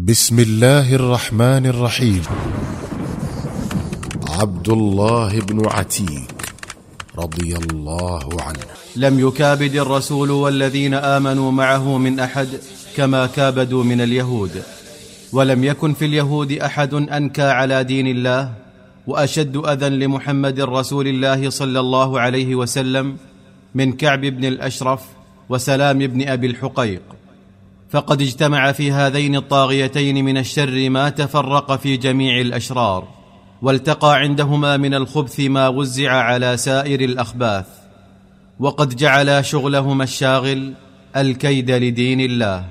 بسم الله الرحمن الرحيم. عبد الله بن عتيك رضي الله عنه. لم يكابد الرسول والذين آمنوا معه من أحد كما كابدوا من اليهود. ولم يكن في اليهود أحد أنكى على دين الله وأشد أذى لمحمد رسول الله صلى الله عليه وسلم من كعب بن الأشرف وسلام بن أبي الحقيق. فقد اجتمع في هذين الطاغيتين من الشر ما تفرق في جميع الأشرار والتقى عندهما من الخبث ما وزع على سائر الأخباث وقد جعلا شغلهما الشاغل الكيد لدين الله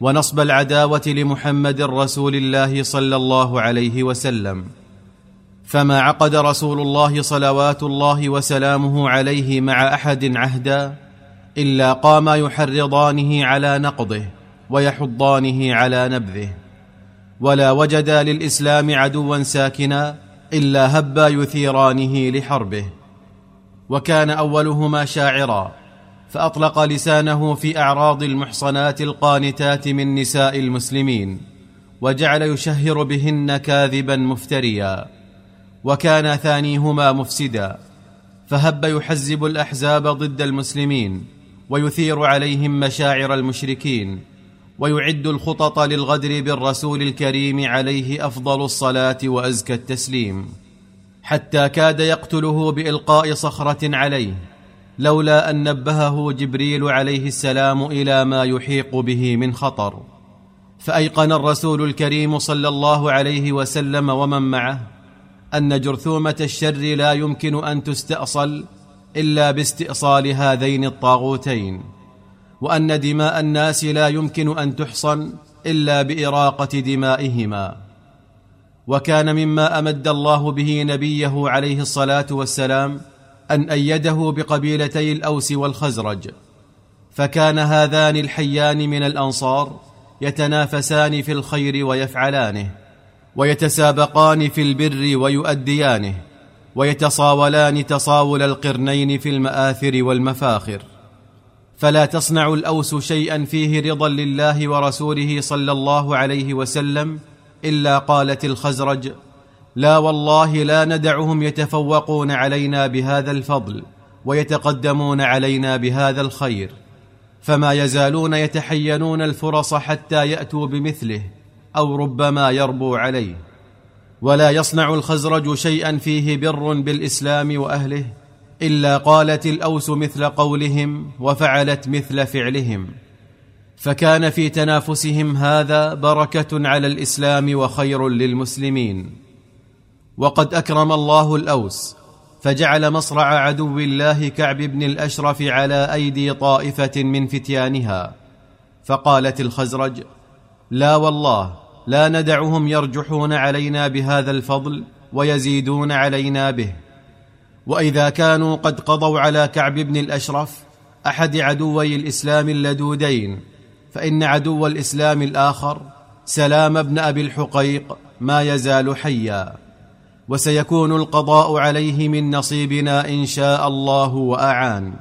ونصب العداوة لمحمد رسول الله صلى الله عليه وسلم. فما عقد رسول الله صلوات الله وسلامه عليه مع أحد عهدا إلا قاما يحرضانه على نقضه ويحضانه على نبذه. ولا وجدا للإسلام عدوا ساكنا إلا هبا يثيرانه لحربه. وكان أولهما شاعرا فأطلق لسانه في أعراض المحصنات القانتات من نساء المسلمين وجعل يشهر بهن كاذبا مفتريا. وكان ثانيهما مفسدا فهب يحزب الأحزاب ضد المسلمين ويثير عليهم مشاعر المشركين ويعد الخطط للغدر بالرسول الكريم عليه أفضل الصلاة وأزكى التسليم حتى كاد يقتله بإلقاء صخرة عليه لولا أن نبهه جبريل عليه السلام إلى ما يحيق به من خطر. فأيقن الرسول الكريم صلى الله عليه وسلم ومن معه أن جرثومة الشر لا يمكن أن تستأصل إلا باستئصال هذين الطاغوتين. وأن دماء الناس لا يمكن أن تحصن إلا بإراقة دمائهما. وكان مما أمد الله به نبيه عليه الصلاة والسلام أن أيده بقبيلتي الأوس والخزرج. فكان هذان الحيان من الأنصار يتنافسان في الخير ويفعلانه ويتسابقان في البر ويؤديانه ويتصاولان تصاول القرنين في المآثر والمفاخر. فلا تصنع الأوس شيئا فيه رضا لله ورسوله صلى الله عليه وسلم إلا قالت الخزرج لا والله لا ندعهم يتفوقون علينا بهذا الفضل ويتقدمون علينا بهذا الخير فما يزالون يتحينون الفرص حتى يأتوا بمثله أو ربما يربو عليه. ولا يصنع الخزرج شيئا فيه بر بالإسلام وأهله إلا قالت الأوس مثل قولهم وفعلت مثل فعلهم. فكان في تنافسهم هذا بركة على الإسلام وخير للمسلمين. وقد أكرم الله الأوس فجعل مصرع عدو الله كعب بن الأشرف على أيدي طائفة من فتيانها. فقالت الخزرج لا والله لا ندعهم يرجحون علينا بهذا الفضل ويزيدون علينا به. وإذا كانوا قد قضوا على كعب بن الأشرف أحد عدوي الإسلام اللدودين فإن عدو الإسلام الآخر سلام بن أبي الحقيق ما يزال حيا. وسيكون القضاء عليه من نصيبنا إن شاء الله وأعان.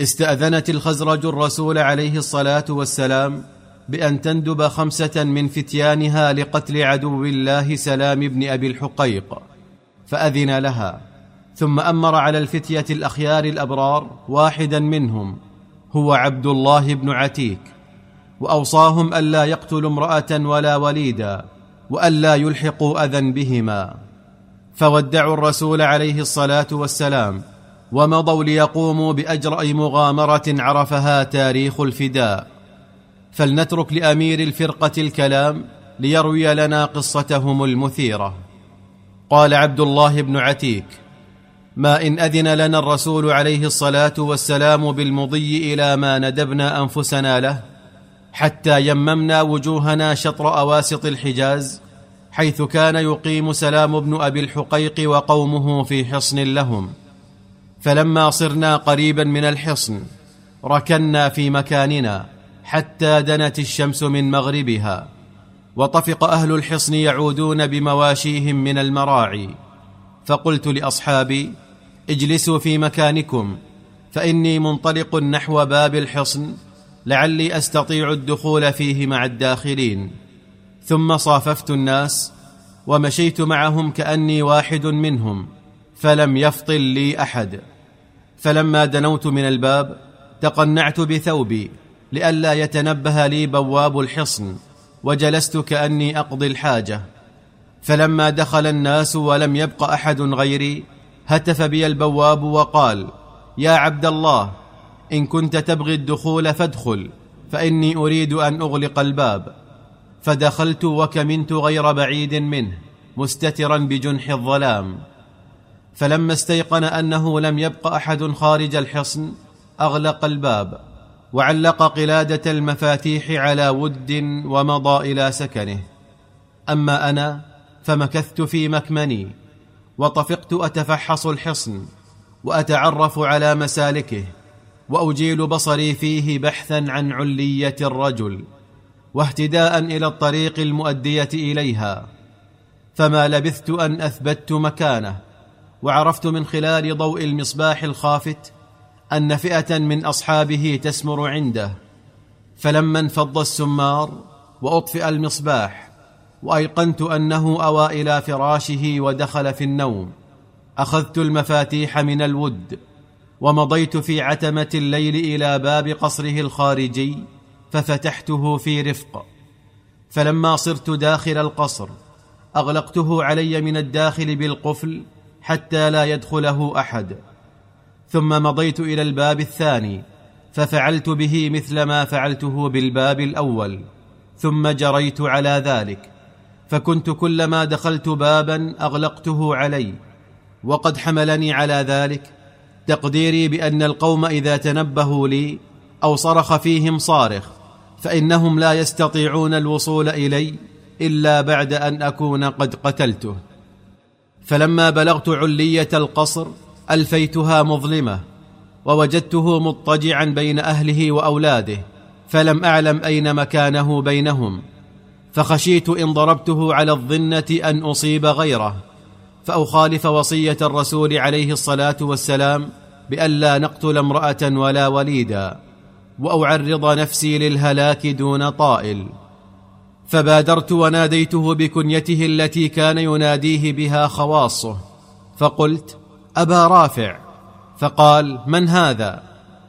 استأذنت الخزرج الرسول عليه الصلاة والسلام بأن تندب خمسة من فتيانها لقتل عدو الله سلام بن أبي الحقيق فأذن لها. ثم أمر على الفتية الأخيار الأبرار واحدا منهم هو عبد الله بن عتيك وأوصاهم الا يقتلوا امرأة ولا وليدا والا يلحقوا أذى بهما. فودعوا الرسول عليه الصلاة والسلام ومضوا ليقوموا بأجرأ مغامرة عرفها تاريخ الفداء. فلنترك لأمير الفرقة الكلام ليروي لنا قصتهم المثيرة. قال عبد الله بن عتيك ما إن أذن لنا الرسول عليه الصلاة والسلام بالمضي إلى ما ندبنا أنفسنا له حتى يممنا وجوهنا شطر أواسط الحجاز حيث كان يقيم سلام بن أبي الحقيق وقومه في حصن لهم. فلما صرنا قريبا من الحصن ركنا في مكاننا حتى دنت الشمس من مغربها وطفق أهل الحصن يعودون بمواشيهم من المراعي. فقلت لأصحابي اجلسوا في مكانكم فإني منطلق نحو باب الحصن لعلي أستطيع الدخول فيه مع الداخلين. ثم صاففت الناس ومشيت معهم كأني واحد منهم فلم يفطل لي أحد. فلما دنوت من الباب تقنعت بثوبي لئلا يتنبه لي بواب الحصن وجلست كأني أقضي الحاجة. فلما دخل الناس ولم يبق أحد غيري هتف بي البواب وقال يا عبد الله إن كنت تبغي الدخول فادخل فإني أريد أن أغلق الباب. فدخلت وكمنت غير بعيد منه مستترا بجنح الظلام. فلما استيقن أنه لم يبق أحد خارج الحصن أغلق الباب وعلق قلادة المفاتيح على ود ومضى إلى سكنه. أما أنا فمكثت في مكمني. وطفقت أتفحص الحصن وأتعرف على مسالكه وأجيل بصري فيه بحثا عن علية الرجل واهتداء إلى الطريق المؤدية إليها فما لبثت أن أثبت مكانه وعرفت من خلال ضوء المصباح الخافت أن فئة من أصحابه تسمر عنده فلما انفض السمار وأطفئ المصباح وأيقنت أنه أوى إلى فراشه ودخل في النوم. أخذت المفاتيح من الود ومضيت في عتمة الليل إلى باب قصره الخارجي ففتحته في رفق. فلما صرت داخل القصر أغلقته علي من الداخل بالقفل حتى لا يدخله أحد. ثم مضيت إلى الباب الثاني ففعلت به مثل ما فعلته بالباب الأول. ثم جريت على ذلك. فكنت كلما دخلت بابا أغلقته علي وقد حملني على ذلك. تقديري بأن القوم إذا تنبهوا لي أو صرخ فيهم صارخ فإنهم لا يستطيعون الوصول إلي إلا بعد أن أكون قد قتلته. فلما بلغت علية القصر ألفيتها مظلمة ووجدته مضطجعا بين أهله وأولاده فلم أعلم أين مكانه بينهم. فخشيت إن ضربته على الظنة أن أصيب غيره فأخالف وصية الرسول عليه الصلاة والسلام بالا نقتل امرأة ولا وليدا وأعرض نفسي للهلاك دون طائل. فبادرت وناديته بكنيته التي كان يناديه بها خواصه فقلت أبا رافع. فقال من هذا؟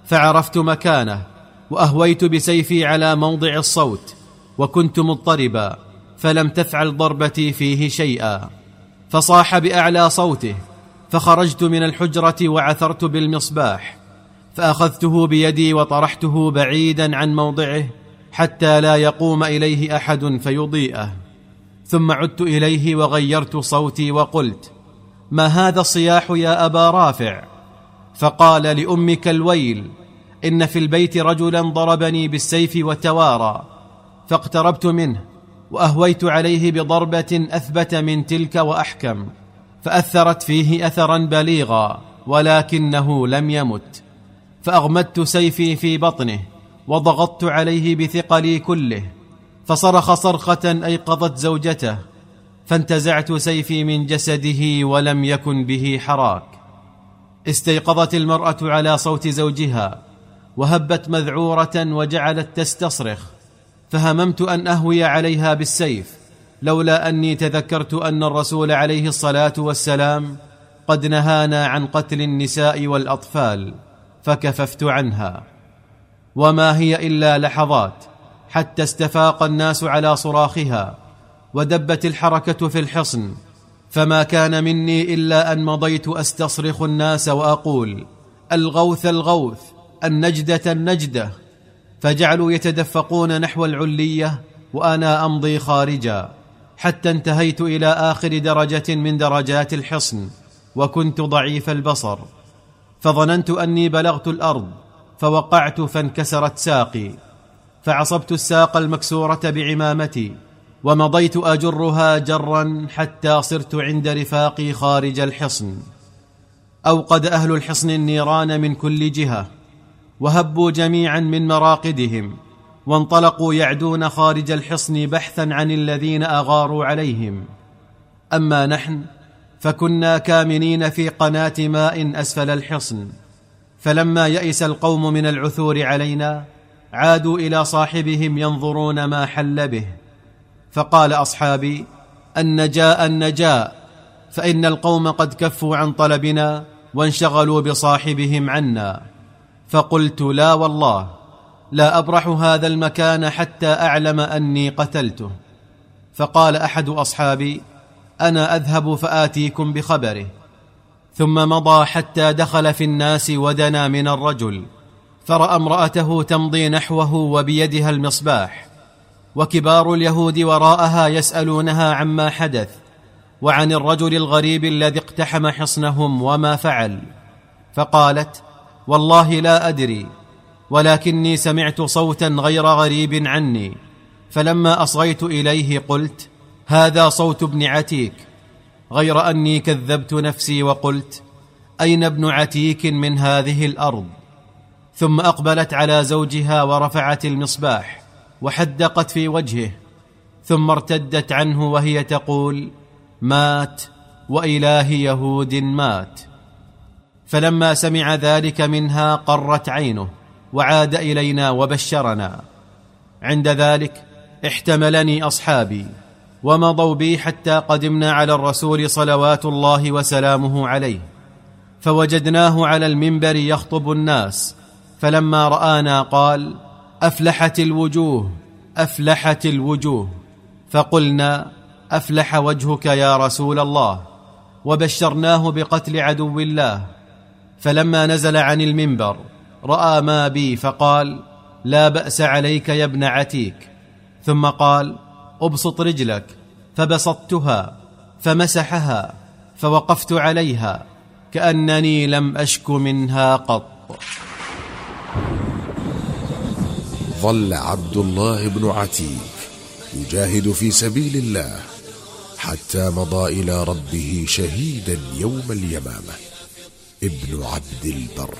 فعرفت مكانه وأهويت بسيفي على موضع الصوت وكنت مضطربا فلم تفعل ضربتي فيه شيئا. فصاح بأعلى صوته فخرجت من الحجرة وعثرت بالمصباح. فأخذته بيدي وطرحته بعيدا عن موضعه حتى لا يقوم إليه أحد فيضيئه. ثم عدت إليه وغيرت صوتي وقلت ما هذا الصياح يا أبا رافع؟ فقال لأمك الويل إن في البيت رجلا ضربني بالسيف وتوارى. فاقتربت منه وأهويت عليه بضربة أثبت من تلك وأحكم فأثرت فيه أثرا بليغا ولكنه لم يمت. فأغمدت سيفي في بطنه وضغطت عليه بثقلي كله فصرخ صرخة أيقظت زوجته فانتزعت سيفي من جسده ولم يكن به حراك. استيقظت المرأة على صوت زوجها وهبت مذعورة وجعلت تستصرخ فهممت أن أهوي عليها بالسيف لولا أني تذكرت أن الرسول عليه الصلاة والسلام قد نهانا عن قتل النساء والأطفال فكففت عنها. وما هي إلا لحظات حتى استفاق الناس على صراخها ودبت الحركة في الحصن. فما كان مني إلا أن مضيت أستصرخ الناس وأقول ألغوث الغوث النجدة النجدة. فجعلوا يتدفقون نحو العلية وأنا أمضي خارجا حتى انتهيت إلى آخر درجة من درجات الحصن وكنت ضعيف البصر. فظننت أني بلغت الأرض فوقعت فانكسرت ساقي. فعصبت الساق المكسورة بعمامتي ومضيت أجرها جرا حتى صرت عند رفاقي خارج الحصن. أوقد أهل الحصن النيران من كل جهة وهبوا جميعا من مراقدهم وانطلقوا يعدون خارج الحصن بحثا عن الذين أغاروا عليهم. أما نحن فكنا كامنين في قناة ماء أسفل الحصن فلما يئس القوم من العثور علينا عادوا إلى صاحبهم ينظرون ما حل به. فقال أصحابي النجاء النجاء فإن القوم قد كفوا عن طلبنا وانشغلوا بصاحبهم عنا. فقلت لا والله لا أبرح هذا المكان حتى أعلم أني قتلته. فقال أحد أصحابي أنا أذهب فآتيكم بخبره. ثم مضى حتى دخل في الناس ودنا من الرجل فرأى امرأته تمضي نحوه وبيدها المصباح. وكبار اليهود وراءها يسألونها عما حدث وعن الرجل الغريب الذي اقتحم حصنهم وما فعل. فقالت والله لا أدري ولكني سمعت صوتا غير غريب عني فلما أصغيت إليه قلت هذا صوت ابن عتيك غير أني كذبت نفسي وقلت أين ابن عتيك من هذه الأرض؟ ثم أقبلت على زوجها ورفعت المصباح وحدقت في وجهه ثم ارتدت عنه وهي تقول مات واله يهود مات. فلما سمع ذلك منها قرت عينه وعاد إلينا وبشرنا. عند ذلك احتملني أصحابي ومضوا بي حتى قدمنا على الرسول صلوات الله وسلامه عليه. فوجدناه على المنبر يخطب الناس فلما رآنا قال أفلحت الوجوه أفلحت الوجوه. فقلنا أفلح وجهك يا رسول الله. وبشرناه بقتل عدو الله. فلما نزل عن المنبر رأى ما بي فقال لا بأس عليك يا ابن عتيك. ثم قال ابسط رجلك. فبسطتها فمسحها فوقفت عليها كأنني لم أشك منها قط. ظل عبد الله بن عتيك يجاهد في سبيل الله حتى مضى إلى ربه شهيدا يوم اليمامة. ابن عبد البر.